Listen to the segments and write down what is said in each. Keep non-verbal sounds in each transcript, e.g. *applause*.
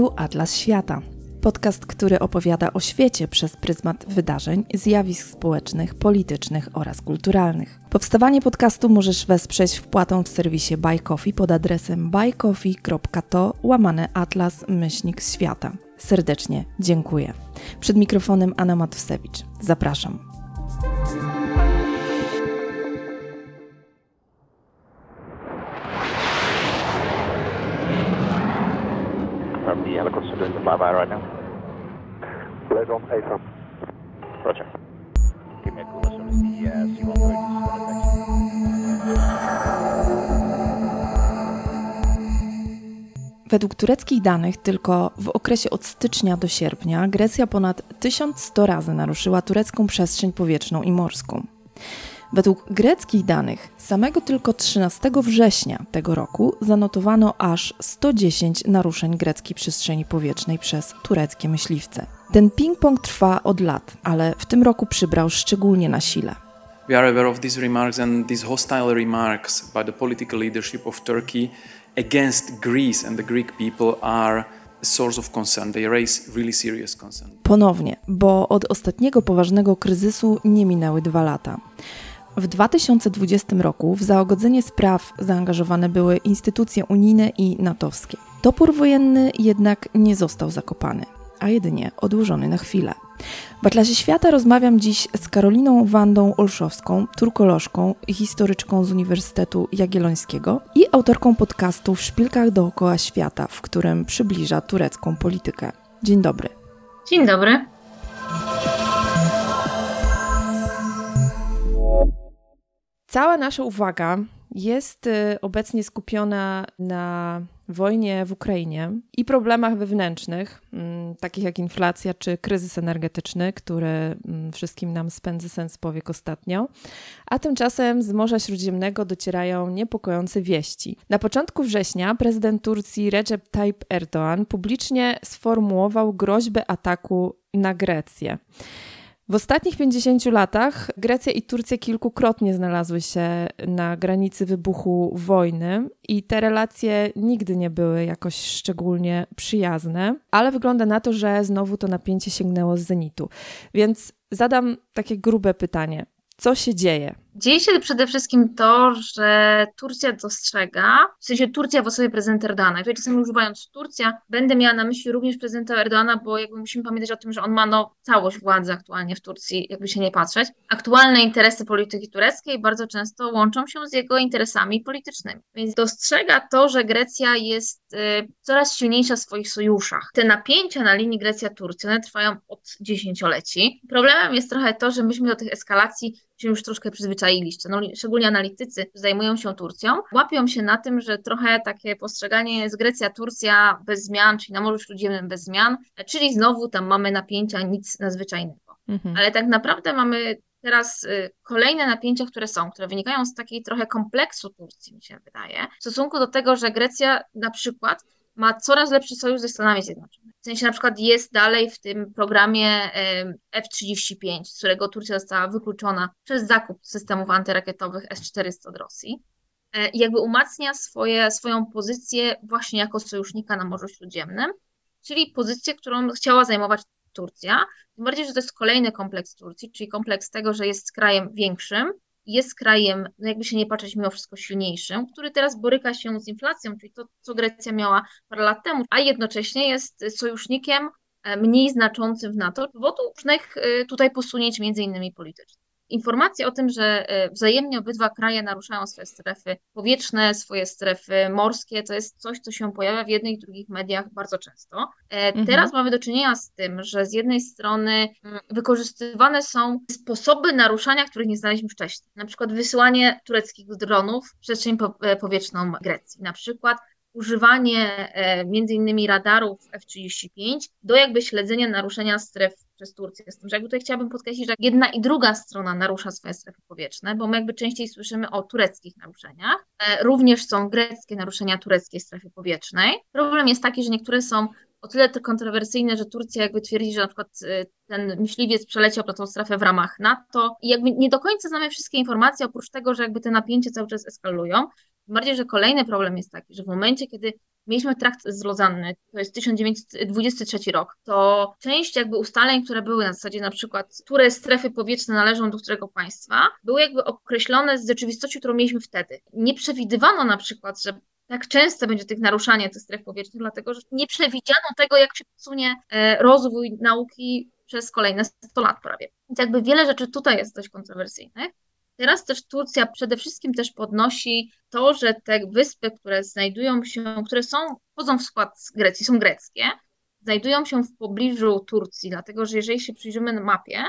Tu Atlas Świata. Podcast, który opowiada o świecie przez pryzmat wydarzeń, zjawisk społecznych, politycznych oraz kulturalnych. Powstawanie podcastu możesz wesprzeć wpłatą w serwisie Buy Coffee pod adresem buycoffee.to łamane atlas myślnik świata. Serdecznie dziękuję. Przed mikrofonem Anna Matwsewicz. Zapraszam. The helicopter doing the flyby right now? Red on ASAP. Roger. Give me a call as soon as the uh, C-130 is Według tureckich danych tylko w okresie od stycznia do sierpnia Grecja ponad 1100 razy naruszyła turecką przestrzeń powietrzną i morską. Według greckich danych, samego tylko 13 września tego roku zanotowano aż 110 naruszeń greckiej przestrzeni powietrznej przez tureckie myśliwce. Ten ping-pong trwa od lat, ale w tym roku przybrał szczególnie na sile. We are aware of these remarks and these hostile remarks by the political leadership of Turkey against Greece and the Greek people are. Ponownie, bo od ostatniego poważnego kryzysu nie minęły dwa lata. W 2020 roku w zaogodzenie spraw zaangażowane były instytucje unijne i natowskie. Topór wojenny jednak nie został zakopany, a jedynie odłożony na chwilę. W Atlasie Świata rozmawiam dziś z Karoliną Wandą Olszowską, turkolożką historyczką z Uniwersytetu Jagiellońskiego i autorką podcastu W szpilkach dookoła świata, w którym przybliża turecką politykę. Dzień dobry. Dzień dobry. Cała nasza uwaga jest y, obecnie skupiona na wojnie w Ukrainie i problemach wewnętrznych, mm, takich jak inflacja czy kryzys energetyczny, który mm, wszystkim nam spędza sens powiek ostatnio. A tymczasem z Morza Śródziemnego docierają niepokojące wieści. Na początku września prezydent Turcji Recep Tayyip Erdoğan publicznie sformułował groźbę ataku na Grecję. W ostatnich 50 latach Grecja i Turcja kilkukrotnie znalazły się na granicy wybuchu wojny i te relacje nigdy nie były jakoś szczególnie przyjazne, ale wygląda na to, że znowu to napięcie sięgnęło z zenitu. Więc zadam takie grube pytanie. Co się dzieje? Dzieje się przede wszystkim to, że Turcja dostrzega, w sensie Turcja w osobie prezydenta Erdogana. Jeżeli czasami używając Turcja, będę miała na myśli również prezydenta Erdogana, bo jakby musimy pamiętać o tym, że on ma no, całość władzy aktualnie w Turcji, jakby się nie patrzeć. Aktualne interesy polityki tureckiej bardzo często łączą się z jego interesami politycznymi. Więc dostrzega to, że Grecja jest y, coraz silniejsza w swoich sojuszach. Te napięcia na linii Grecja-Turcja, trwają od dziesięcioleci. Problemem jest trochę to, że myśmy do tych eskalacji się już troszkę przyzwyczailiście. No, szczególnie analitycy zajmują się Turcją, łapią się na tym, że trochę takie postrzeganie jest Grecja-Turcja bez zmian, czyli na Morzu Śródziemnym bez zmian, czyli znowu tam mamy napięcia, nic nadzwyczajnego. Mhm. Ale tak naprawdę mamy teraz y, kolejne napięcia, które są, które wynikają z takiej trochę kompleksu Turcji, mi się wydaje, w stosunku do tego, że Grecja na przykład ma coraz lepszy sojusz ze Stanami Zjednoczonymi. W sensie na przykład jest dalej w tym programie F-35, z którego Turcja została wykluczona przez zakup systemów antyrakietowych S-400 od Rosji. E, I jakby umacnia swoje, swoją pozycję właśnie jako sojusznika na Morzu Śródziemnym, czyli pozycję, którą chciała zajmować Turcja. Tym bardziej, że to jest kolejny kompleks Turcji, czyli kompleks tego, że jest krajem większym, jest krajem, no jakby się nie patrzeć, mimo wszystko silniejszym, który teraz boryka się z inflacją, czyli to, co Grecja miała parę lat temu, a jednocześnie jest sojusznikiem e, mniej znaczącym w NATO z powodu różnych tutaj posunięć, między innymi politycznych informacje o tym, że e, wzajemnie obydwa kraje naruszają swoje strefy powietrzne, swoje strefy morskie, to jest coś, co się pojawia w jednych i drugich mediach bardzo często. E, mhm. Teraz mamy do czynienia z tym, że z jednej strony mm, wykorzystywane są sposoby naruszania, których nie znaliśmy wcześniej. Na przykład wysyłanie tureckich dronów w przestrzeń e, powietrzną Grecji. Na przykład używanie między innymi radarów F-35 do jakby śledzenia naruszenia stref przez Turcję. Z tym, że jakby tutaj chciałabym podkreślić, że jedna i druga strona narusza swoje strefy powietrzne, bo my jakby częściej słyszymy o tureckich naruszeniach. E, również są greckie naruszenia tureckiej strefy powietrznej. Problem jest taki, że niektóre są o tyle kontrowersyjne, że Turcja jakby twierdzi, że na przykład e, ten myśliwiec przeleciał na tą strefę w ramach NATO i jakby nie do końca znamy wszystkie informacje, oprócz tego, że jakby te napięcia cały czas eskalują. Tym bardziej, że kolejny problem jest taki, że w momencie, kiedy mieliśmy trakt z Lozanny, to jest 1923 rok, to część jakby ustaleń, które były na zasadzie na przykład, które strefy powietrzne należą do którego państwa, były jakby określone z rzeczywistością, którą mieliśmy wtedy. Nie przewidywano na przykład, że tak często będzie tych naruszania tych stref powietrznych, dlatego że nie przewidziano tego, jak się posunie e, rozwój nauki przez kolejne 100 lat prawie. Więc jakby wiele rzeczy tutaj jest dość kontrowersyjnych. Teraz też Turcja przede wszystkim też podnosi to, że te wyspy, które znajdują się, które są, wchodzą w skład Grecji, są greckie, znajdują się w pobliżu Turcji, dlatego że jeżeli się przyjrzymy na mapie,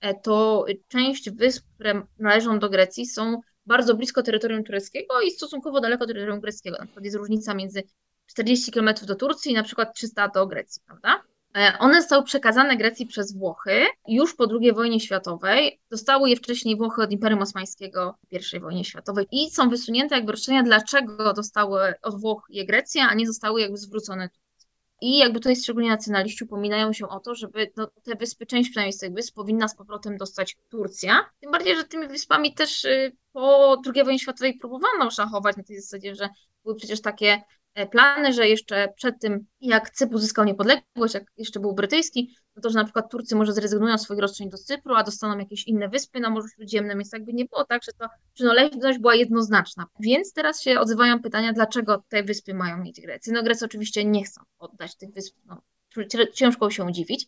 e, to część wysp, które należą do Grecji są bardzo blisko terytorium tureckiego i stosunkowo daleko terytorium greckiego. Na przykład jest różnica między 40 km do Turcji i na przykład 300 do Grecji, prawda? E, one zostały przekazane Grecji przez Włochy już po II wojnie światowej. Dostały je wcześniej Włochy od Imperium Osmańskiego w I wojnie światowej i są wysunięte jakby roszczenia, dlaczego dostały od Włoch je Grecja, a nie zostały jakby zwrócone i jakby tutaj szczególnie nacjonaliści upominają się o to, żeby no, te wyspy, część przynajmniej z tych wysp powinna z powrotem dostać Turcja. Tym bardziej, że tymi wyspami też y, po II wojnie światowej próbowano szachować na tej zasadzie, że były przecież takie plany, że jeszcze przed tym, jak Cypr uzyskał niepodległość, jak jeszcze był brytyjski, no to, że na przykład Turcy może zrezygnują z swoich roszczeń do Cypru, a dostaną jakieś inne wyspy na Morzu Śródziemnym, więc jakby nie było tak, że to przynależność była jednoznaczna. Więc teraz się odzywają pytania, dlaczego te wyspy mają mieć Grecy. No Grecy oczywiście nie chcą oddać tych wysp, no, ciężko się dziwić.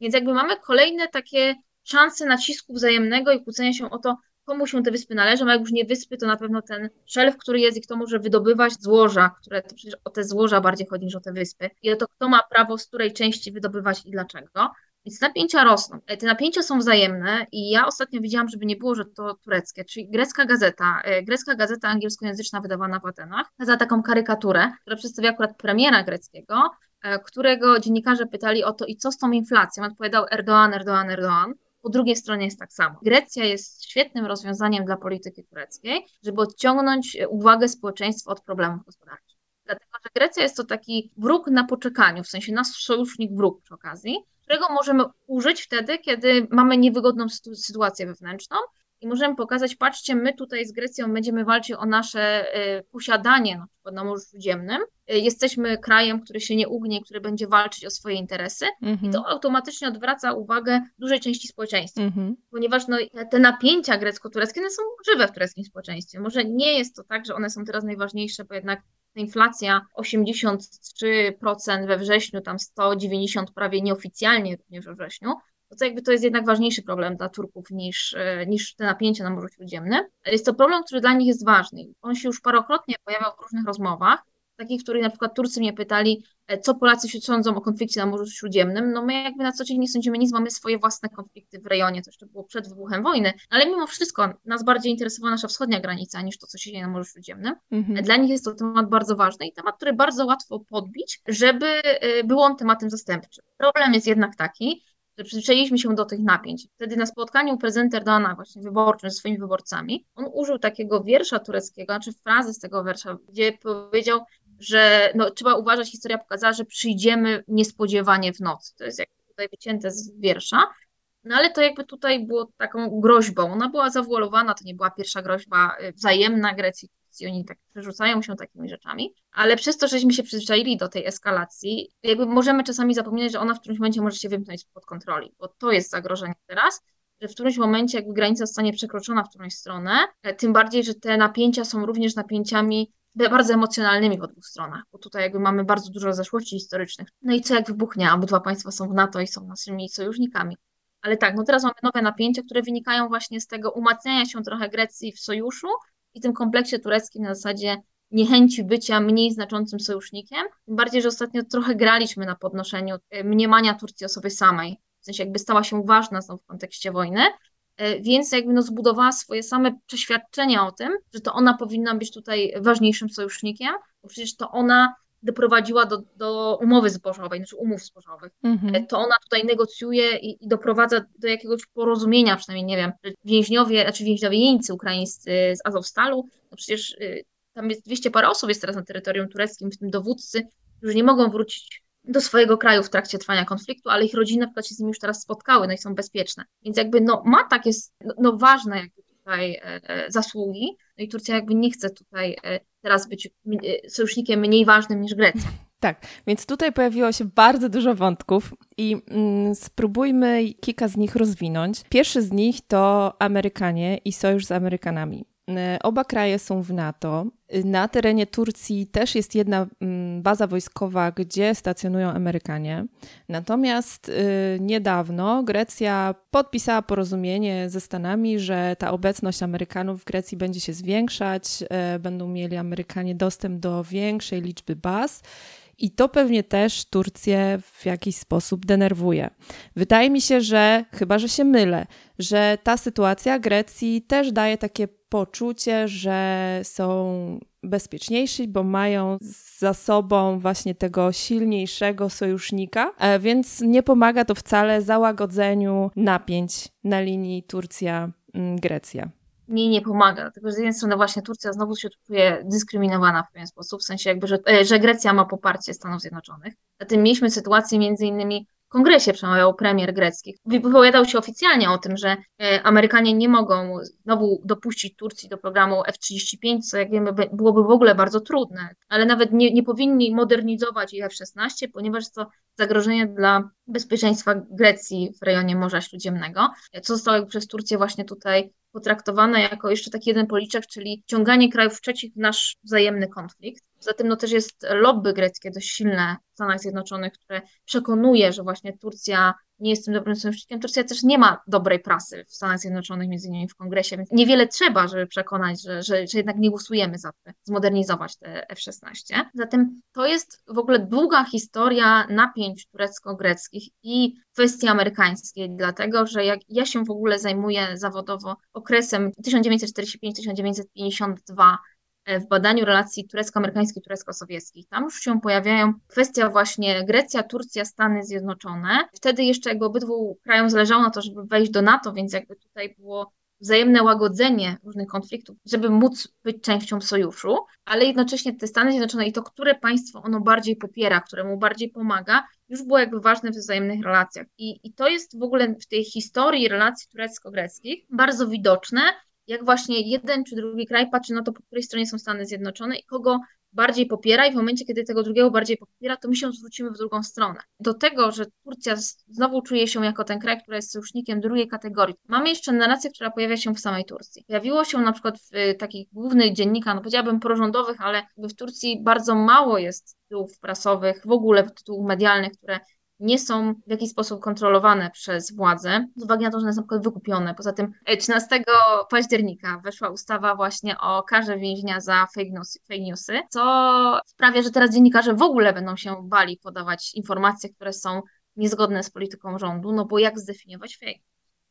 Więc jakby mamy kolejne takie szanse nacisku wzajemnego i kłócenia się o to, komu się te wyspy należą, a jak już nie wyspy, to na pewno ten szelf, który jest i kto może wydobywać złoża, które to przecież o te złoża bardziej chodzi niż o te wyspy. I to, kto ma prawo z której części wydobywać i dlaczego. Więc napięcia rosną. E, te napięcia są wzajemne i ja ostatnio widziałam, żeby nie było, że to tureckie, czyli grecka gazeta, e, grecka gazeta angielskojęzyczna wydawana w Atenach, za taką karykaturę, która przedstawia akurat premiera greckiego, e, którego dziennikarze pytali o to i co z tą inflacją. Odpowiadał Erdoğan, Erdoğan, Erdoğan po drugiej stronie jest tak samo. Grecja jest świetnym rozwiązaniem dla polityki tureckiej, żeby odciągnąć uwagę społeczeństwa od problemów gospodarczych. Dlatego, że Grecja jest to taki wróg na poczekaniu, w sensie nasz sojusznik wróg przy okazji, którego możemy użyć wtedy, kiedy mamy niewygodną sytuację wewnętrzną i możemy pokazać, patrzcie, my tutaj z Grecją będziemy walczyć o nasze y, posiadanie na przykład na Morzu Śródziemnym. Y, jesteśmy krajem, który się nie ugnie, który będzie walczyć o swoje interesy mm -hmm. i to mhm. automatycznie odwraca uwagę dużej części społeczeństwa, mm -hmm. ponieważ no, te napięcia grecko-tureckie one są żywe w tureckim społeczeństwie. Może nie jest to tak, że one są teraz najważniejsze, bo jednak inflacja 83% we wrześniu, tam 190 prawie nieoficjalnie również we wrześniu, to, to jakby to jest jednak ważniejszy problem dla Turków niż, e, niż te napięcia na Morzu Śródziemnym. Jest to problem, który dla nich jest ważny. On się już parokrotnie pojawiał w różnych rozmowach, takich, w których na przykład Turcy mnie pytali, e, co Polacy się sądzą o konflikcie na Morzu Śródziemnym. No my jakby na co dzień nie sądzimy nic, mamy swoje własne konflikty w rejonie, to jeszcze było przed wybuchem wojny, ale mimo wszystko nas bardziej interesowała nasza wschodnia granica niż to, co się dzieje na Morzu Śródziemnym. Mhm. Dla nich jest to temat bardzo ważny i temat, który bardzo łatwo podbić, żeby e, był on tematem zastępczym. Problem jest jednak taki, że przyzwyczailiśmy się do tych napięć. Wtedy na spotkaniu prezydenta Erdogana właśnie wyborczym ze swoimi wyborcami, on użył takiego wiersza tureckiego, znaczy frazy z tego wiersza, gdzie powiedział, że no, trzeba uważać, historia pokazała, że przyjdziemy niespodziewanie w nocy. To jest jak tutaj wycięte z wiersza. No ale to jakby tutaj było taką groźbą. Ona była zawualowana, to nie była pierwsza groźba y, wzajemna Grecji oni tak przerzucają się takimi rzeczami, ale przez to, żeśmy się przyzwyczaili do tej eskalacji, jakby możemy czasami zapominać, że ona w którymś momencie może się wymknąć spod kontroli, bo to jest zagrożenie teraz, że w którymś momencie jakby granica zostanie przekroczona w którąś stronę, e, tym bardziej, że te napięcia są również napięciami bardzo emocjonalnymi po dwóch stronach, bo tutaj jakby mamy bardzo dużo zaszłości historycznych. No i co jak wybuchnie? Obydwa państwa są w NATO i są naszymi sojusznikami. Ale tak, no teraz mamy nowe napięcia, które wynikają właśnie z tego umacniania się trochę Grecji w sojuszu, i tym kompleksie tureckim na zasadzie niechęci bycia mniej znaczącym sojusznikiem. Tym bardziej, że ostatnio trochę graliśmy na podnoszeniu e, mniemania Turcji o sobie samej. W sensie jakby stała się ważna znowu w kontekście wojny, więc jakby no zbudowała swoje same przeświadczenia o tym, że to ona powinna być tutaj ważniejszym sojusznikiem, bo przecież to ona doprowadziła do, do umowy zbożowej, znaczy umów zbożowych. Mhm. To ona tutaj negocjuje i, i, doprowadza do jakiegoś porozumienia, przynajmniej nie wiem, więźniowie, znaczy więźniowie jeńcy ukraińscy z Azowstalu, no przecież y, tam jest 200 parę osób jest teraz na terytorium tureckim, w tym dowódcy, którzy nie mogą wrócić do swojego kraju w trakcie trwania konfliktu, ale ich rodziny na przykład się z nimi już teraz spotkały, no i są bezpieczne. Więc jakby no, ma takie no, no ważne jakby tutaj e, e, zasługi, no i Turcja jakby nie chce tutaj e, teraz być y, sojusznikiem mniej ważnym niż Grecja. *laughs* Tak, więc tutaj pojawiło się bardzo dużo wątków i mm, spróbujmy kilka z nich rozwinąć. Pierwszy z nich to Amerykanie i sojusz z Amerykanami. Y, oba kraje są w NATO. Na terenie Turcji też jest jedna mm, baza wojskowa, gdzie stacjonują Amerykanie. Natomiast y, niedawno Grecja podpisała porozumienie ze Stanami, że ta obecność Amerykanów w Grecji będzie się zwiększać, będą mieli Amerykanie dostęp do większej liczby baz. I to pewnie też Turcję w jakiś sposób denerwuje. Wydaje mi się, że chyba, że się mylę, że ta sytuacja Grecji też daje takie poczucie, że są bezpieczniejsi, bo mają za sobą właśnie tego silniejszego sojusznika, e, więc nie pomaga to wcale załagodzeniu napięć na linii Turcja-Grecja mi nie pomaga, że z jednej strony właśnie Turcja znowu się czuje dyskryminowana w pewien sposób, w sensie jakby, że, e, że Grecja ma poparcie Stanów Zjednoczonych. Zatem mieliśmy sytuację między innymi w kongresie przemawiał premier grecki. Wypowiadał się oficjalnie o tym, że e, Amerykanie nie mogą znowu dopuścić Turcji do programu F-35, co jak wiemy byłoby w ogóle bardzo trudne, ale nawet nie, nie powinni modernizować ich F-16, ponieważ to zagrożenie dla bezpieczeństwa Grecji w rejonie Morza Śródziemnego, co zostało przez Turcję właśnie tutaj potraktowane jako jeszcze taki jeden policzek, czyli ciąganie krajów trzecich w nasz wzajemny konflikt. Zatem no też jest lobby greckie dość silne w Stanach Zjednoczonych, które przekonuje, że właśnie Turcja nie jest tym dobrym sojusznikiem. Turcja też nie ma dobrej prasy w Stanach Zjednoczonych, między innymi w kongresie, więc niewiele trzeba, żeby przekonać, że, że, że jednak nie głosujemy za to, zmodernizować te F-16. Zatem to jest w ogóle długa historia napięć turecko-greckich i kwestii amerykańskiej, dlatego że jak ja się w ogóle zajmuję zawodowo okresem 1945-1952 E, w badaniu relacji turecko-amerykańskich, turecko-sowieckich. Tam już się pojawiają kwestia właśnie Grecja, Turcja, Stany Zjednoczone. Wtedy jeszcze jakby obydwu krajom zależało na to, żeby wejść do NATO, więc jakby tutaj było wzajemne łagodzenie różnych konfliktów, żeby móc być częścią sojuszu, ale jednocześnie te Stany Zjednoczone i to, które państwo ono bardziej popiera, któremu bardziej pomaga, już było jakby ważne w wzajemnych relacjach. I, i to jest w ogóle w tej historii relacji turecko-greckich bardzo widoczne, jak właśnie jeden czy drugi kraj patrzy na to, po której stronie są Stany Zjednoczone i kogo bardziej popiera i w momencie, kiedy tego drugiego bardziej popiera, to my się zwrócimy w drugą stronę. Do tego, że Turcja znowu czuje się jako ten kraj, który jest sojusznikiem drugiej kategorii. Mamy jeszcze narrację, która pojawia się w samej Turcji. Pojawiło się na przykład w takich głównych dziennikach, no powiedziałabym porządowych, ale w Turcji bardzo mało jest tytułów prasowych, w ogóle tytułów medialnych, które nie są w jakiś sposób kontrolowane przez władze, z uwagi na to, że one są wykupione. Poza tym 13 e, października weszła ustawa właśnie o karze więźnia za fake newsy, fake newsy, co sprawia, że teraz dziennikarze w ogóle będą się bali podawać informacje, które są niezgodne z polityką rządu, no bo jak zdefiniować fake?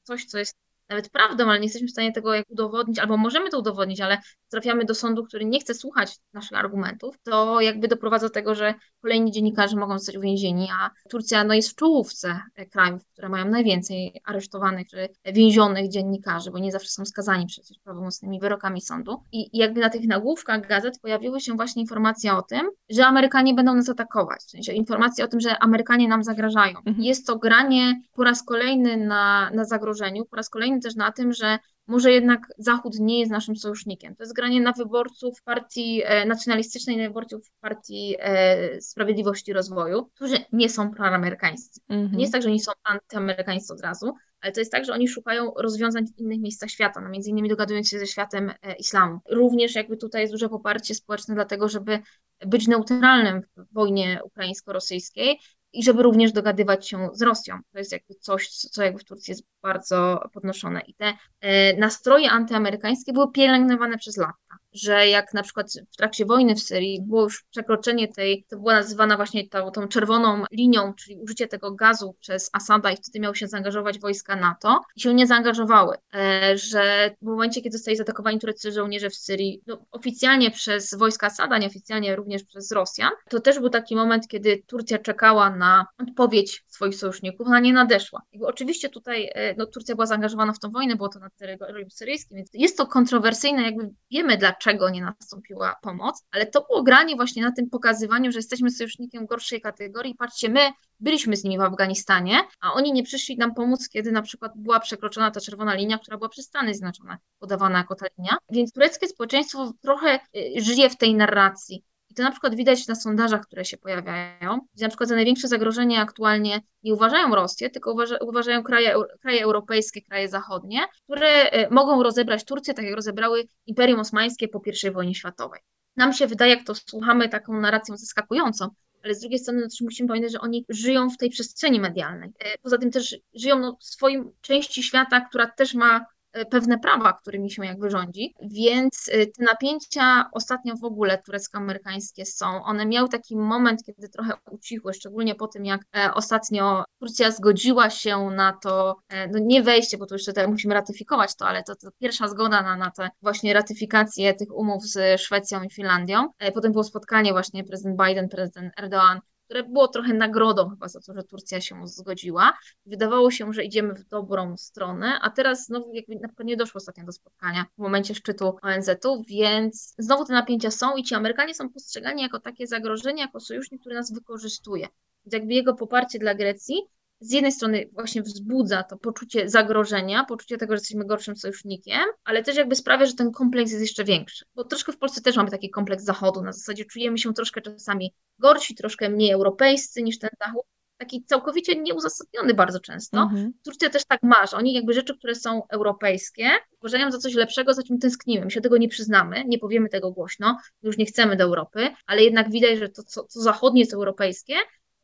Coś, co jest nawet prawdą, ale nie jesteśmy w stanie tego jak udowodnić, albo możemy to udowodnić, ale trafiamy do sądu, który nie chce słuchać naszych argumentów, to jakby doprowadza do tego, że kolejni dziennikarze mogą zostać uwięzieni, a Turcja no, jest w czołówce krajów, które mają najwięcej aresztowanych czy więzionych dziennikarzy, bo nie zawsze są skazani przecież prawomocnymi wyrokami sądu. I, I jakby na tych nagłówkach gazet pojawiły się właśnie informacje o tym, że Amerykanie będą nas atakować, w sensie informacje o tym, że Amerykanie nam zagrażają. Mhm. Jest to granie po raz kolejny na, na zagrożeniu, po raz kolejny też na tym, że może jednak Zachód nie jest naszym sojusznikiem. To jest granie na wyborców partii e, nacjonalistycznej, na wyborców partii e, Sprawiedliwości i Rozwoju, którzy nie są proamerykańscy. Mm -hmm. Nie jest tak, że oni są antyamerykańscy od razu, ale to jest tak, że oni szukają rozwiązań w innych miejscach świata, no między innymi dogadując się ze światem e, islamu. Również jakby tutaj jest duże poparcie społeczne dlatego, żeby być neutralnym w wojnie ukraińsko-rosyjskiej i żeby również dogadywać się z Rosją. To jest jakby coś, co jakby w Turcji jest bardzo podnoszone. I te e, nastroje antyamerykańskie były pielęgnowane przez lata że jak na przykład w trakcie wojny w Syrii było już przekroczenie tej, to była nazywana właśnie tą, tą czerwoną linią, czyli użycie tego gazu przez Asada i wtedy miały się zaangażować wojska NATO i się nie zaangażowały, e, że w momencie, kiedy zostali zaatakowani tureccy żołnierze w Syrii, no, oficjalnie przez wojska Asada, nieoficjalnie również przez Rosjan, to też był taki moment, kiedy Turcja czekała na odpowiedź swoich sojuszników, ona nie nadeszła. Jakby oczywiście tutaj e, no, Turcja była zaangażowana w tą wojnę, było to na terytorium syryjskim, więc jest to kontrowersyjne, jakby wiemy dlaczego, dlaczego nie nastąpiła pomoc, ale to było granie właśnie na tym pokazywaniu, że jesteśmy sojusznikiem gorszej kategorii. Patrzcie, my byliśmy z nimi w Afganistanie, a oni nie przyszli nam pomóc, kiedy na przykład była przekroczona ta czerwona linia, która była przez Stany Zjednoczone podawana jako ta linia. Więc tureckie społeczeństwo trochę y, żyje w tej narracji. To na przykład widać na sondażach, które się pojawiają, gdzie na przykład za największe zagrożenie aktualnie nie uważają Rosję, tylko uważa, uważają kraje, kraje europejskie, kraje zachodnie, które e, mogą rozebrać Turcję, tak jak rozebrały Imperium Osmańskie po I wojnie światowej. Nam się wydaje, jak to słuchamy, taką narracją zaskakującą, ale z drugiej strony no, też musimy pamiętać, że oni żyją w tej przestrzeni medialnej. E, poza tym też żyją no, w swoim części świata, która też ma pewne prawa, którymi się jakby rządzi, więc e, te napięcia ostatnio w ogóle turecko-amerykańskie są. One miały taki moment, kiedy trochę ucichły, szczególnie po tym, jak e, ostatnio Turcja zgodziła się na to, no nie wejście, bo to jeszcze tutaj musimy ratyfikować to, ale to, to pierwsza zgoda na, na tę właśnie ratyfikację tych umów z Szwecją i Finlandią. Potem było spotkanie właśnie prezydent Biden, prezydent Erdoğan które było trochę nagrodą chyba za to, że Turcja się zgodziła. Wydawało się, że idziemy w dobrą stronę, a teraz znowu jakby na przykład nie doszło ostatnio do spotkania w momencie szczytu ONZ-u, więc znowu te napięcia są i ci Amerykanie są postrzegani jako takie zagrożenie, jako sojusznik, który nas wykorzystuje. Więc jakby jego poparcie dla Grecji z jednej strony właśnie wzbudza to poczucie zagrożenia, poczucie tego, że jesteśmy gorszym sojusznikiem, ale też jakby sprawia, że ten kompleks jest jeszcze większy. Bo troszkę w Polsce też mamy taki kompleks zachodu, na zasadzie czujemy się troszkę czasami gorsi, troszkę mniej europejscy niż ten zachód, taki całkowicie nieuzasadniony bardzo często. Mhm. Turcja też tak ma, że oni jakby rzeczy, które są europejskie, uważają za coś lepszego, za czym tęsknimy. My się tego nie przyznamy, nie powiemy tego głośno, już nie chcemy do Europy, ale jednak widać, że to, co, co zachodnie jest europejskie,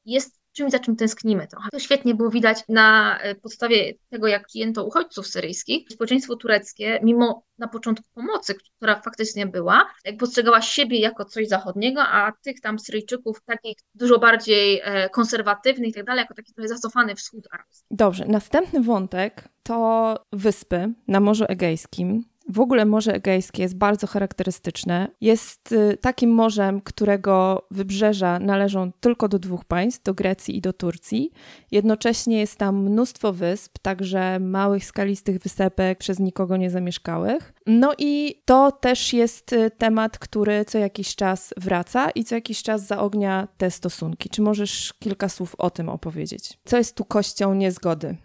jest czymś, za czym tęsknimy trochę. To świetnie było widać na e, podstawie tego, jak przyjęto uchodźców syryjskich. Społeczeństwo tureckie, mimo na początku pomocy, która faktycznie była, jak postrzegała siebie jako coś zachodniego, a tych tam Syryjczyków, takich dużo bardziej e, konserwatywnych i tak dalej, jako taki trochę zacofany wschód arabski. Dobrze, następny wątek to wyspy na Morzu Egejskim. W ogóle Morze Egejskie jest bardzo charakterystyczne. Jest y, takim morzem, którego wybrzeża należą tylko do dwóch państw, do Grecji i do Turcji. Jednocześnie jest tam mnóstwo wysp, także małych, skalistych wysepek przez nikogo nie zamieszkałych. No i to też jest y, temat, który co jakiś czas wraca i co jakiś czas zaognia te stosunki. Czy możesz kilka słów o tym opowiedzieć? Co jest tu kością niezgody?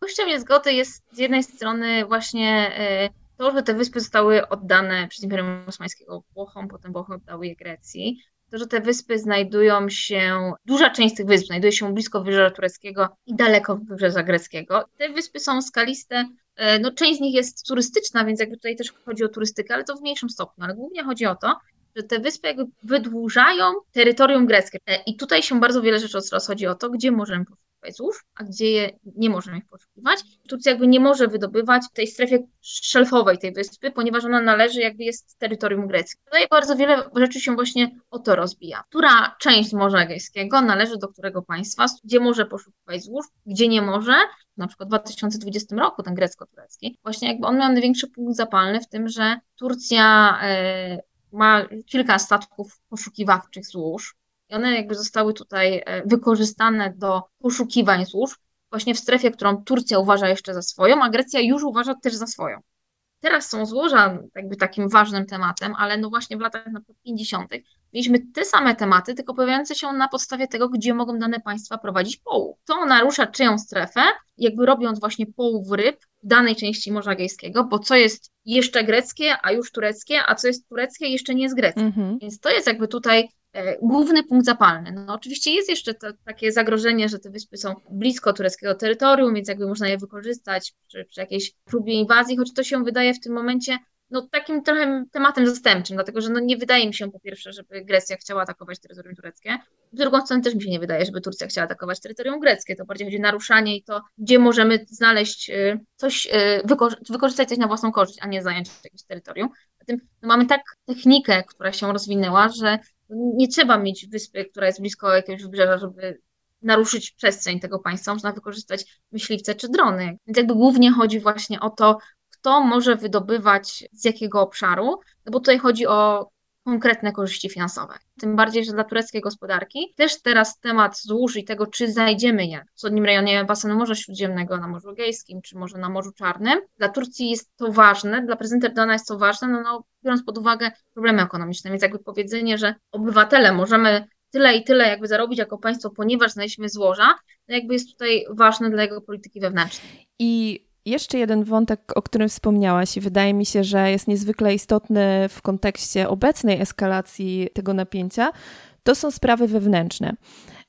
Kością niezgody jest z jednej strony właśnie y, to, że te wyspy zostały oddane przez Imperium Osmańskiego Włochom, potem Włochy oddały je Grecji, to, że te wyspy znajdują się, duża część tych wysp znajduje się blisko wybrzeża tureckiego i daleko wybrzeża greckiego. Te wyspy są skaliste, e, no część z nich jest turystyczna, więc jakby tutaj też chodzi o turystykę, ale to w mniejszym stopniu, ale głównie chodzi o to, że te wyspy jakby wydłużają terytorium greckie. E, I tutaj się bardzo wiele rzeczy rozchodzi o to, gdzie możemy złóż, a gdzie je nie możemy ich poszukiwać. Turcja jakby nie może wydobywać w tej strefie szelfowej tej wyspy, ponieważ ona należy, jakby jest terytorium greckie. Tutaj bardzo wiele rzeczy się właśnie o to rozbija. Która część Morza Egejskiego należy do którego państwa, gdzie może poszukiwać złóż, gdzie nie może, na przykład w 2020 roku, ten grecko-turecki, właśnie jakby on miał największy punkt zapalny w tym, że Turcja e, ma kilka statków poszukiwawczych złóż, one jakby zostały tutaj e, wykorzystane do poszukiwań złóż, właśnie w strefie, którą Turcja uważa jeszcze za swoją, a Grecja już uważa też za swoją. Teraz są złoża jakby takim ważnym tematem, ale no właśnie w latach 50. mieliśmy te same tematy, tylko pojawiające się na podstawie tego, gdzie mogą dane państwa prowadzić połów. To narusza czyją strefę, jakby robiąc właśnie połów ryb w danej części Morza Egejskiego, bo co jest jeszcze greckie, a już tureckie, a co jest tureckie, jeszcze nie jest greckie. Mhm. Więc to jest jakby tutaj główny punkt zapalny. No oczywiście jest jeszcze to, takie zagrożenie, że te wyspy są blisko tureckiego terytorium, więc jakby można je wykorzystać przy, przy jakiejś próbie inwazji, choć to się wydaje w tym momencie no, takim trochę tematem zastępczym, dlatego że no, nie wydaje mi się po pierwsze, żeby Grecja chciała atakować terytorium tureckie. Z drugą stroną też mi się nie wydaje, żeby Turcja chciała atakować terytorium greckie. To bardziej chodzi o naruszanie i to, gdzie możemy znaleźć y, coś, y, wykorzystać coś na własną korzyść, a nie zająć jakieś terytorium. Zatem no, mamy tak technikę, która się rozwinęła, że nie trzeba mieć wyspy, która jest blisko jakiegoś wybrzeża, żeby naruszyć przestrzeń tego państwa. Można wykorzystać myśliwce czy drony. Więc jakby głównie chodzi właśnie o to, kto może wydobywać z jakiego obszaru, no bo tutaj chodzi o konkretne korzyści finansowe. Tym bardziej, że dla tureckiej gospodarki też teraz temat złóż i tego, czy znajdziemy je w wschodnim rejonie basenu Morza Śródziemnego, na Morzu Egejskim, czy może na Morzu Czarnym. Dla Turcji jest to ważne, dla prezydenta Erdogana jest to ważne, no, no, biorąc pod uwagę problemy ekonomiczne, więc jakby powiedzenie, że obywatele możemy tyle i tyle jakby zarobić jako państwo, ponieważ znaleźliśmy złoża, no jakby jest tutaj ważne dla jego polityki wewnętrznej. I jeszcze jeden wątek, o którym wspomniałaś, i wydaje mi się, że jest niezwykle istotny w kontekście obecnej eskalacji tego napięcia, to są sprawy wewnętrzne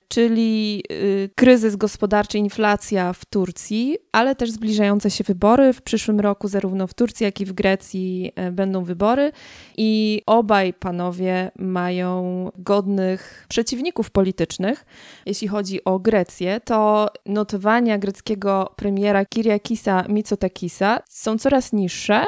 czyli y, kryzys gospodarczy, inflacja w Turcji, ale też zbliżające się wybory. W przyszłym roku zarówno w Turcji, jak i w Grecji e, będą wybory i obaj panowie mają godnych przeciwników politycznych. Jeśli chodzi o Grecję, to notowania greckiego premiera Kyriakisa Mitsotakisa są coraz niższe.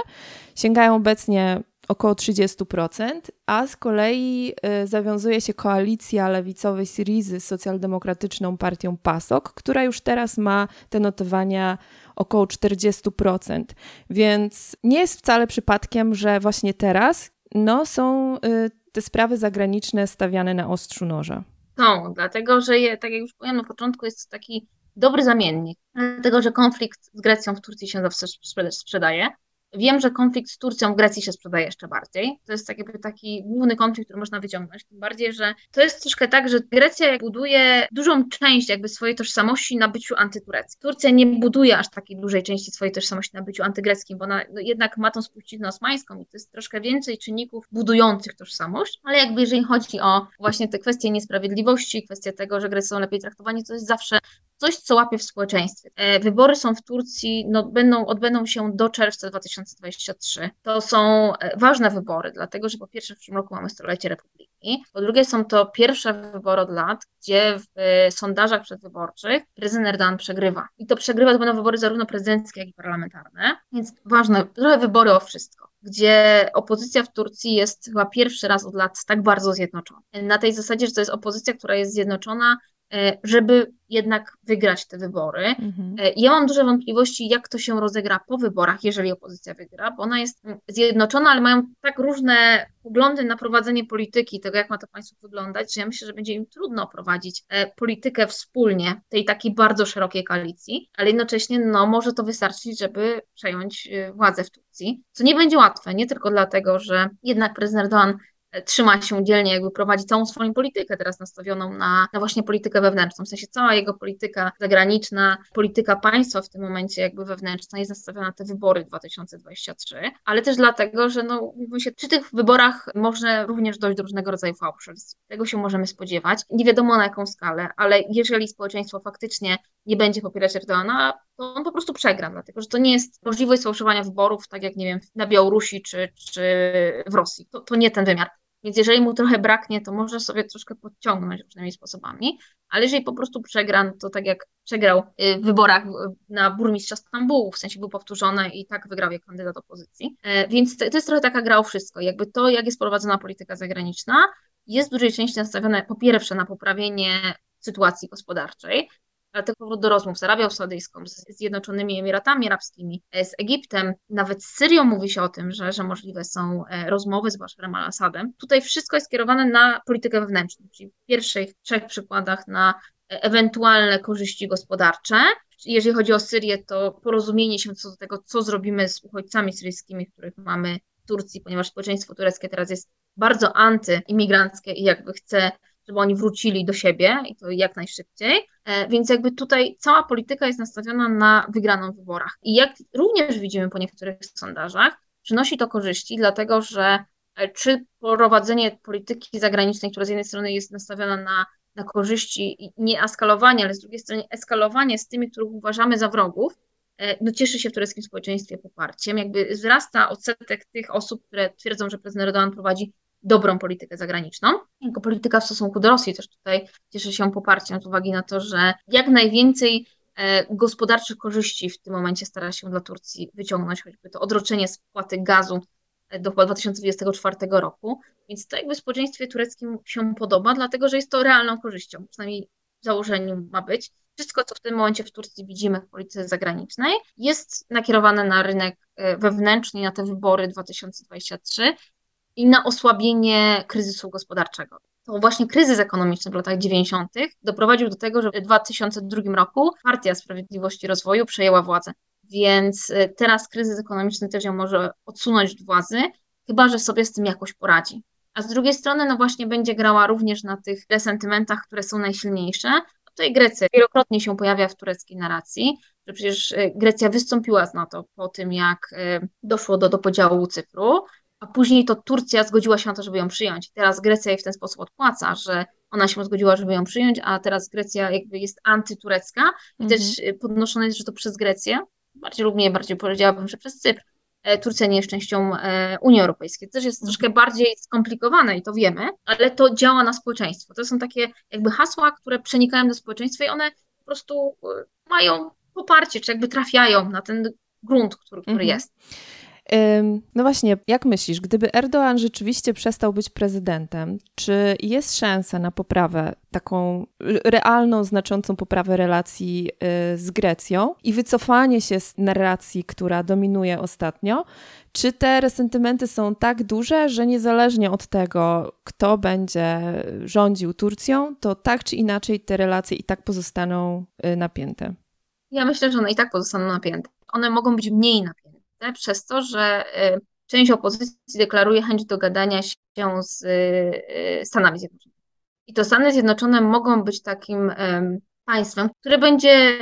Sięgają obecnie około 30%, a z kolei y, zawiązuje się koalicja lewicowej Syrizy z socjaldemokratyczną partią PASOK, która już teraz ma te notowania około 40%. Więc nie jest wcale przypadkiem, że właśnie teraz no, są y, te sprawy zagraniczne stawiane na ostrzu noża. Są, dlatego że, je, tak jak już powiedziałam na początku, jest to taki dobry zamiennik, dlatego że konflikt z Grecją w Turcji się zawsze sprzedaje. Wiem, że konflikt z Turcją w Grecji się sprzedaje jeszcze bardziej. To jest taki, taki główny konflikt, który można wyciągnąć. Tym bardziej, że to jest troszkę tak, że Grecja buduje dużą część jakby swojej tożsamości na byciu antytureckim. Turcja nie buduje aż takiej dużej części swojej tożsamości na byciu antygreckim, bo ona no, jednak ma tą spuściznę osmańską i to jest troszkę więcej czynników budujących tożsamość, ale jakby jeżeli chodzi o właśnie te kwestie niesprawiedliwości, kwestie tego, że Grecy są lepiej traktowani, to jest zawsze coś, co łapie w społeczeństwie. E, wybory są w Turcji, no, będą, odbędą się do czerwca 2023. To są e, ważne wybory, dlatego że po pierwsze w tym roku mamy stulecie Republiki, po drugie są to pierwsze wybory od lat, gdzie w e, sondażach przedwyborczych prezydent Erdogan przegrywa. I to przegrywa, to będą wybory zarówno prezydenckie, jak i parlamentarne, więc ważne, trochę wybory o wszystko gdzie opozycja w Turcji jest chyba pierwszy raz od lat tak bardzo zjednoczona. Na tej zasadzie, że to jest opozycja, która jest zjednoczona żeby jednak wygrać te wybory. Mhm. E, ja mam duże wątpliwości, jak to się rozegra po wyborach, jeżeli opozycja wygra, bo ona jest zjednoczona, ale mają tak różne poglądy na prowadzenie polityki, tego jak ma to państwo wyglądać, że ja myślę, że będzie im trudno prowadzić e, politykę wspólnie tej takiej bardzo szerokiej koalicji, ale jednocześnie no, może to wystarczyć, żeby przejąć władzę w Turcji, co nie będzie łatwe, nie tylko dlatego, że jednak prezydent Erdogan trzyma się dzielnie, jakby prowadzi całą swoją politykę teraz nastawioną na, na właśnie politykę wewnętrzną. W sensie cała jego polityka zagraniczna, polityka państwa w tym momencie jakby wewnętrzna jest nastawiona na te wybory 2023, ale też dlatego, że no, się, przy tych wyborach może również dojść do różnego rodzaju fałszerstw. Tego się możemy spodziewać. Nie wiadomo na jaką skalę, ale jeżeli społeczeństwo faktycznie nie będzie popierać Erdogana, to on po prostu przegra, dlatego że to nie jest możliwość sfałszowania wyborów, tak jak nie wiem, na Białorusi czy, czy w Rosji. To, to nie ten wymiar. Więc jeżeli mu trochę braknie, to może sobie troszkę podciągnąć różnymi sposobami, ale jeżeli po prostu przegra, no to tak jak przegrał y, w wyborach na burmistrza Stambułu, w sensie był powtórzony i tak wygrał jak kandydat opozycji. E, więc to jest trochę taka gra o wszystko. Jakby to, jak jest prowadzona polityka zagraniczna, jest w dużej części nastawione po pierwsze na poprawienie sytuacji gospodarczej, Dlatego powrót do rozmów z Arabią Saudyjską, z Zjednoczonymi Emiratami Arabskimi, e, z Egiptem, nawet z Syrią mówi się o tym, że, że możliwe są e, rozmowy z Basharem al-Assadem. Tutaj wszystko jest skierowane na politykę wewnętrzną, czyli w pierwszych trzech przykładach na e, ewentualne korzyści gospodarcze. Jeżeli chodzi o Syrię, to porozumienie się co do tego, co zrobimy z uchodźcami syryjskimi, których mamy w Turcji, ponieważ społeczeństwo tureckie teraz jest bardzo antyimigranckie i jakby chce żeby oni wrócili do siebie i to jak najszybciej. E, więc jakby tutaj cała polityka jest nastawiona na wygraną w wyborach. I jak również widzimy po niektórych sondażach, przynosi to korzyści, dlatego że e, czy prowadzenie polityki zagranicznej, która z jednej strony jest nastawiona na, na korzyści i nie eskalowanie, ale z drugiej strony eskalowanie z tymi, których uważamy za wrogów, e, no cieszy się w tureckim społeczeństwie poparciem. Jakby wzrasta odsetek tych osób, które twierdzą, że prezydent Erdogan prowadzi dobrą politykę zagraniczną. Jako polityka w stosunku do Rosji też tutaj cieszy się poparciem z uwagi na to, że jak najwięcej e, gospodarczych korzyści w tym momencie stara się dla Turcji wyciągnąć, choćby to odroczenie spłaty gazu e, do chyba 2024 roku. Więc to jakby społeczeństwie tureckim się podoba, dlatego że jest to realną korzyścią, przynajmniej w założeniu ma być. Wszystko, co w tym momencie w Turcji widzimy w polityce zagranicznej, jest nakierowane na rynek e, wewnętrzny, na te wybory 2023 i na osłabienie kryzysu gospodarczego. To właśnie kryzys ekonomiczny w latach 90. doprowadził do tego, że w 2002 roku Partia Sprawiedliwości i Rozwoju przejęła władzę. Więc y, teraz kryzys ekonomiczny też ją może odsunąć od władzy, chyba że sobie z tym jakoś poradzi. A z drugiej strony, no właśnie będzie grała również na tych resentymentach, które są najsilniejsze. No tutaj Grecja wielokrotnie się pojawia w tureckiej narracji, że przecież y, Grecja wystąpiła z NATO po tym, jak y, doszło do, do podziału Cypru, a później to Turcja zgodziła się na to, żeby ją przyjąć. Teraz Grecja jej w ten sposób odpłaca, że ona się zgodziła, żeby ją przyjąć, a teraz Grecja jakby jest antyturecka i mhm. też podnoszone jest, że to przez Grecję, bardziej lub mniej, bardziej powiedziałabym, że przez Cypr, E, Turcja nie jest częścią e, Unii Europejskiej. To też jest troszkę bardziej skomplikowane i to wiemy, ale to działa na społeczeństwo. To są takie jakby hasła, które przenikają do społeczeństwa i one po prostu e, mają poparcie, czy jakby trafiają na ten grunt, który, który mhm. jest. No właśnie, jak myślisz, gdyby Erdoğan rzeczywiście przestał być prezydentem, czy jest szansa na poprawę, taką realną, znaczącą poprawę relacji y, z Grecją i wycofanie się z narracji, która dominuje ostatnio? Czy te resentymenty są tak duże, że niezależnie od tego, kto będzie rządził Turcją, to tak czy inaczej te relacje i tak pozostaną y, napięte? Ja myślę, że one i tak pozostaną napięte. One mogą być mniej napięte przez to, że y, część opozycji deklaruje chęć dogadania się z y, Stanami Zjednoczonymi. I to Stany Zjednoczone mogą być takim państwem, które będzie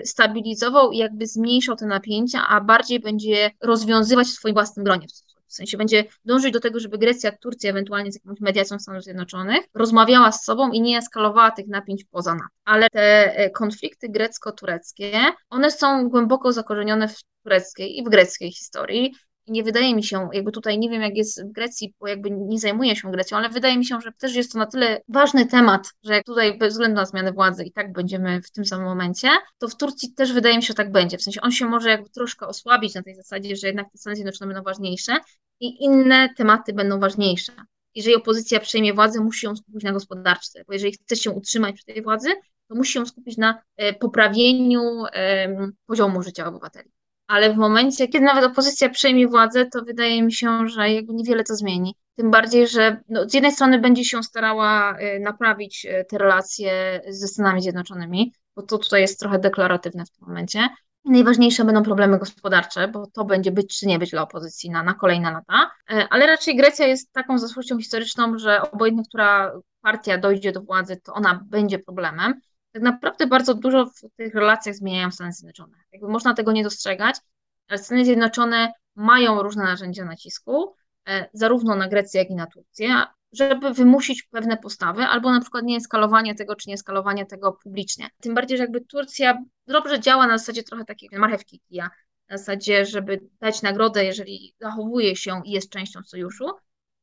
y, stabilizował i jakby zmniejszał te napięcia, a bardziej będzie rozwiązywać w swoim własnym gronie. W sensie będzie dążyć do tego, żeby Grecja, Turcja, ewentualnie z jakąś mediacją Stanów Zjednoczonych, rozmawiała z sobą i nie eskalowała tych napięć poza NATO. Ale te e, konflikty grecko-tureckie, one są głęboko zakorzenione w tureckiej i w greckiej historii. I nie wydaje mi się, jakby tutaj nie wiem, jak jest w Grecji, bo jakby nie zajmuję się Grecją, ale wydaje mi się, że też jest to na tyle ważny temat, że jak tutaj bez względu na zmianę władzy i tak będziemy w tym samym momencie, to w Turcji też wydaje mi się, że tak będzie. W sensie on się może jakby troszkę osłabić na tej zasadzie, że jednak te Stany Zjednoczone będą ważniejsze i inne tematy będą ważniejsze. Jeżeli opozycja przejmie władzę, musi ją skupić na gospodarce, bo jeżeli chce się utrzymać przy tej władzy, to musi się skupić na e, poprawieniu poziomu życia obywateli ale w momencie, kiedy nawet opozycja przejmie władzę, to wydaje mi się, że jakby niewiele to zmieni. Tym bardziej, że no, z jednej strony będzie się starała y, naprawić y, te relacje ze Stanami Zjednoczonymi, bo to tutaj jest trochę deklaratywne w tym momencie. Najważniejsze będą problemy gospodarcze, bo to będzie być czy nie być dla opozycji na, na kolejne lata. Y, ale raczej Grecja jest taką zaszłością historyczną, że obojętnie, która partia dojdzie do władzy, to ona będzie problemem tak naprawdę bardzo dużo w tych relacjach zmieniają Stany Zjednoczone. Jakby można tego nie dostrzegać, ale Stany Zjednoczone mają różne narzędzia nacisku, e, zarówno na Grecję, jak i na Turcję, żeby wymusić pewne postawy, albo na przykład nie eskalowanie tego, czy nie eskalowanie tego publicznie. Tym bardziej, że jakby Turcja dobrze działa na zasadzie trochę takiej marchewki kija, na zasadzie, żeby dać nagrodę, jeżeli zachowuje się i jest częścią sojuszu,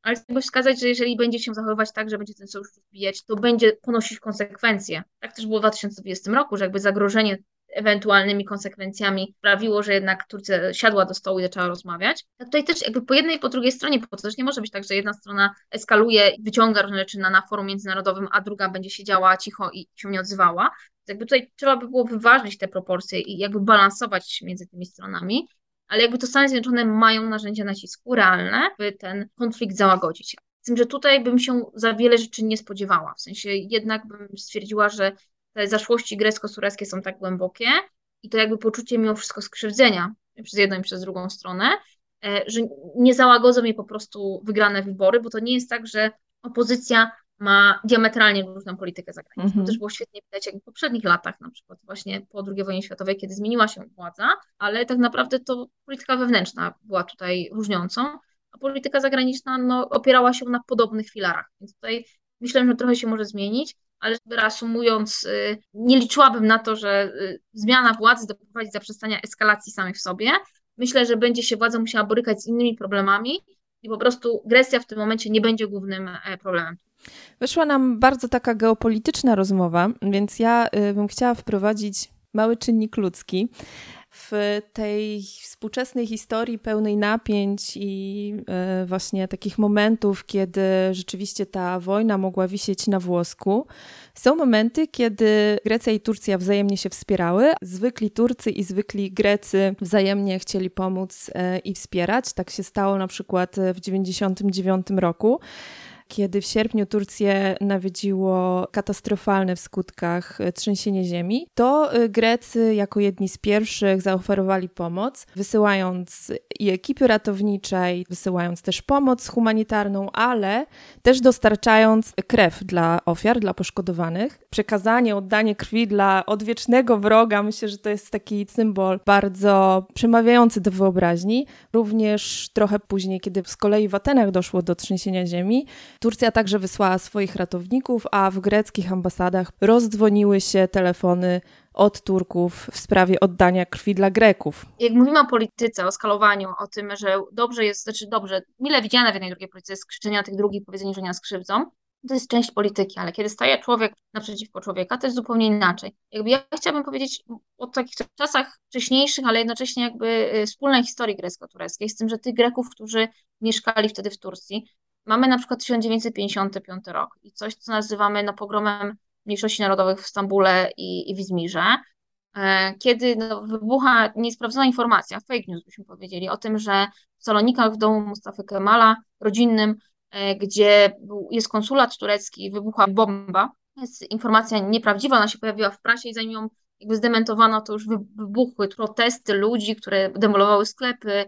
ale jakby wskazać, że jeżeli będzie się zachowywać tak, że będzie ten sojusz rozbijać, to będzie ponosić konsekwencje. Tak też było w 2020 roku, że jakby zagrożenie ewentualnymi konsekwencjami sprawiło, że jednak Turcja siadła do stołu i zaczęła rozmawiać. Tutaj też jakby po jednej i po drugiej stronie, bo to też nie może być tak, że jedna strona eskaluje i wyciąga różne rzeczy na, na forum międzynarodowym, a druga będzie siedziała cicho i się nie odzywała. Jakby tutaj trzeba by było wyważyć te proporcje i jakby balansować między tymi stronami ale jakby to Stany Zjednoczone mają narzędzia nacisku realne, by ten konflikt załagodzić. Z tym, że tutaj bym się za wiele rzeczy nie spodziewała. W sensie jednak bym stwierdziła, że te zaszłości grecko-sureckie są tak głębokie i to jakby poczucie mimo wszystko skrzywdzenia przez jedną i przez drugą stronę, e, że nie załagodzą je po prostu wygrane wybory, bo to nie jest tak, że opozycja ma diametralnie różną politykę zagraniczną. To mhm. też było świetnie widać jak w poprzednich latach, na przykład właśnie po II wojnie światowej, kiedy zmieniła się władza, ale tak naprawdę to polityka wewnętrzna była tutaj różniącą, a polityka zagraniczna no, opierała się na podobnych filarach. Więc tutaj myślę, że trochę się może zmienić, ale reasumując, y, nie liczyłabym na to, że y, zmiana władzy doprowadzi do zaprzestania eskalacji samej w sobie. Myślę, że będzie się władza musiała borykać z innymi problemami i po prostu Grecja w tym momencie nie będzie głównym e, problemem. Wyszła nam bardzo taka geopolityczna rozmowa, więc ja y, bym chciała wprowadzić mały czynnik ludzki. w tej współczesnej historii pełnej napięć i e, właśnie takich momentów, kiedy rzeczywiście ta wojna mogła wisieć na włosku, są momenty, kiedy Grecja i Turcja wzajemnie się wspierały. Zwykli Turcy i zwykli Grecy wzajemnie chcieli pomóc e, i wspierać. Tak się stało na przykład w 1999 roku kiedy w sierpniu Turcję nawiedziło katastrofalne w skutkach e, trzęsienie ziemi, to e, Grecy jako jedni z pierwszych zaoferowali pomoc, wysyłając i ekipy ratownicze, i wysyłając też pomoc humanitarną, ale też dostarczając krew dla ofiar, dla poszkodowanych. Przekazanie, oddanie krwi dla odwiecznego wroga, myślę, że to jest taki symbol bardzo przemawiający do wyobraźni. Również trochę później, kiedy z kolei w Atenach doszło do trzęsienia ziemi, Turcja także wysłała swoich ratowników, a w greckich ambasadach rozdzwoniły się telefony od Turków w sprawie oddania krwi dla Greków. Jak mówimy o polityce, o skalowaniu, o tym, że dobrze jest, znaczy dobrze, mile widziane w jednej drugiej polityce jest skrzyczenie tych drugich, powiedzenie, że nie skrzywdzą, to jest część polityki, ale kiedy staje człowiek naprzeciwko człowieka, to jest zupełnie inaczej. Jakby ja chciałabym powiedzieć o takich czasach wcześniejszych, ale jednocześnie jakby y, wspólnej historii grecko-tureckiej, z tym, że tych Greków, którzy mieszkali wtedy w Turcji, Mamy na przykład 1955 rok i coś, co nazywamy no, pogromem mniejszości narodowych w Stambule i, i w Izmirze, e, kiedy no, wybucha niesprawdzona informacja, fake news byśmy powiedzieli, o tym, że w Salonikach w domu Mustafy Kemala, rodzinnym, e, gdzie jest konsulat turecki, wybuchła bomba. Jest informacja nieprawdziwa, ona się pojawiła w prasie i zanim ją jakby zdementowano, to już wybuchły protesty ludzi, które demolowały sklepy,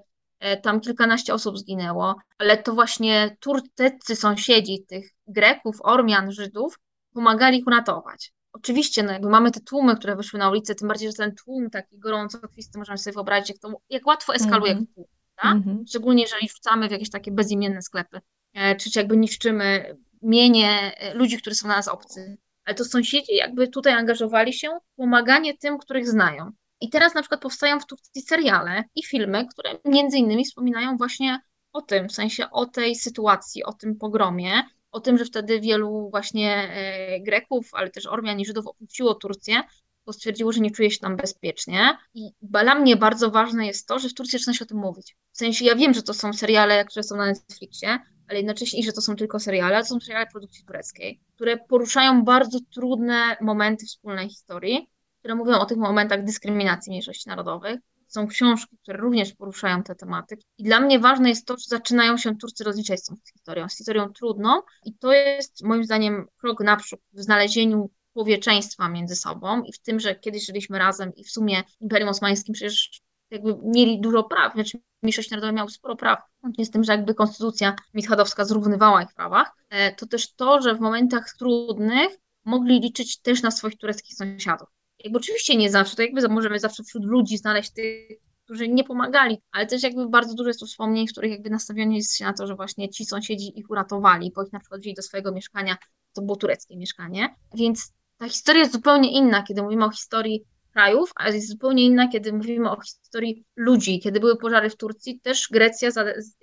tam kilkanaście osób zginęło, ale to właśnie turtecy sąsiedzi tych Greków, Ormian, Żydów pomagali ich uratować. Oczywiście, no jakby mamy te tłumy, które wyszły na ulicę, tym bardziej, że ten tłum taki gorąco kwisty, możemy sobie wyobrazić, jak, to, jak łatwo eskaluje mm -hmm. tłum, mm -hmm. Szczególnie jeżeli wrzucamy w jakieś takie bezimienne sklepy, e, czy, czy jakby niszczymy mienie e, ludzi, którzy są na nas obcy. Ale to sąsiedzi jakby tutaj angażowali się w pomaganie tym, których znają. I teraz na przykład powstają w Turcji seriale i filmy, które między innymi wspominają właśnie o tym, w sensie o tej sytuacji, o tym pogromie, o tym, że wtedy wielu właśnie e, Greków, ale też Ormian i Żydów opuściło Turcję, bo stwierdziło, że nie czuje się tam bezpiecznie. I dla mnie bardzo ważne jest to, że w Turcji zaczyna się o tym mówić. W sensie ja wiem, że to są seriale, które są na Netflixie, ale jednocześnie, że to są tylko seriale, to są seriale produkcji tureckiej, które poruszają bardzo trudne momenty wspólnej historii, które mówią o tych momentach dyskryminacji mniejszości narodowych. Są książki, które również poruszają te tematy. I dla mnie ważne jest to, że zaczynają się Turcy rozliczać z tą historią, z historią trudną. I to jest moim zdaniem krok naprzód w znalezieniu człowieczeństwa między sobą i w tym, że kiedyś żyliśmy razem i w sumie Imperium Osmańskim przecież jakby mieli dużo praw, znaczy mniejszość narodowa miała sporo praw, łącznie z tym, że jakby konstytucja mitchadowska zrównywała ich prawach, e, to też to, że w momentach trudnych mogli liczyć też na swoich tureckich sąsiadów jakby oczywiście nie zawsze, to jakby możemy zawsze wśród ludzi znaleźć tych, którzy nie pomagali, ale też jakby bardzo dużo jest tu wspomnień, w których jakby nastawienie jest się na to, że właśnie ci sąsiedzi ich uratowali, bo ich na przykład wzięli do swojego mieszkania, to było tureckie mieszkanie, więc ta historia jest zupełnie inna, kiedy mówimy o historii krajów, a jest zupełnie inna, kiedy mówimy o historii ludzi. Kiedy były pożary w Turcji, też Grecja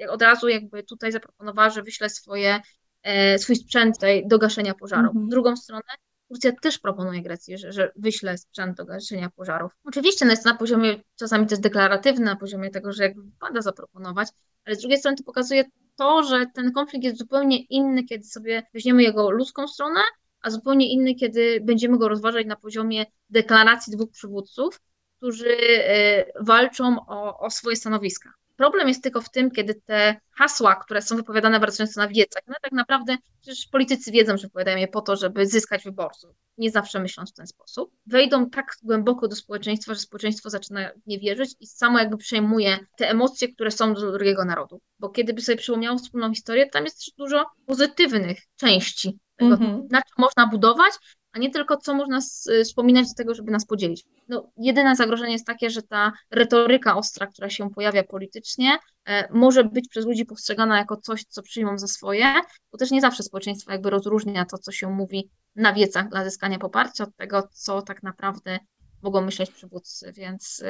od razu jakby tutaj zaproponowała, że wyśle swoje, e, swój sprzęt do gaszenia pożarów. W drugą stronę Turcja też proponuje Grecji, że, że wyśle sprzęt do gaszenia pożarów. Oczywiście no jest na poziomie, czasami to jest deklaratywne, na poziomie tego, że jakby wypada zaproponować, ale z drugiej strony to pokazuje to, że ten konflikt jest zupełnie inny, kiedy sobie weźmiemy jego ludzką stronę, a zupełnie inny, kiedy będziemy go rozważać na poziomie deklaracji dwóch przywódców, którzy y, walczą o, o swoje stanowiska. Problem jest tylko w tym, kiedy te hasła, które są wypowiadane bardzo często na wiecach, no tak naprawdę przecież politycy wiedzą, że wypowiadają je po to, żeby zyskać wyborców, nie zawsze myśląc w ten sposób, wejdą tak głęboko do społeczeństwa, że społeczeństwo zaczyna nie wierzyć i samo jakby przejmuje te emocje, które są do drugiego narodu. Bo kiedy by sobie przypomniało wspólną historię, tam jest też dużo pozytywnych części tego, mm -hmm. na czym można budować, a nie tylko co można y, wspominać do tego, żeby nas podzielić. No, jedyne zagrożenie jest takie, że ta retoryka ostra, która się pojawia politycznie, e, może być przez ludzi postrzegana jako coś, co przyjmą za swoje, bo też nie zawsze społeczeństwo jakby rozróżnia to, co się mówi na wiecach dla zyskania poparcia od tego, co tak naprawdę mogą myśleć przywódcy, więc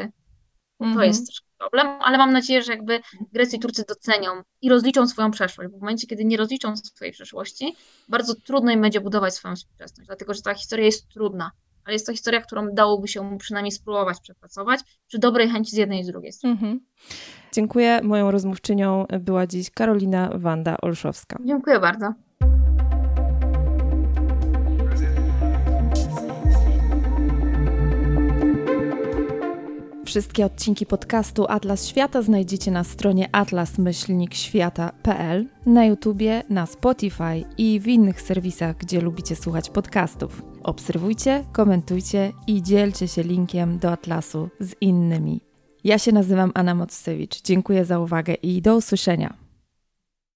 to mhm. jest też problem, ale mam nadzieję, że jakby Grecy i Turcy docenią i rozliczą swoją przeszłość, bo w momencie, kiedy nie rozliczą swojej przeszłości, bardzo trudno im będzie budować swoją współczesność, dlatego że ta historia jest trudna. ale jest to historia, którą dałoby się przynajmniej spróbować przepracować przy dobrej chęci z jednej i z drugiej strony. Mhm. Dziękuję. Moją rozmówczynią była dziś Karolina Wanda Olszowska. Dziękuję bardzo. Wszystkie odcinki podcastu Atlas Świata znajdziecie na stronie atlas-świata.pl, na YouTubie, na Spotify i w innych serwisach, gdzie lubicie słuchać podcastów. Obserwujcie, komentujcie i dzielcie się linkiem do Atlasu z innymi. Ja się nazywam Anna Mocewicz. Dziękuję za uwagę i do usłyszenia.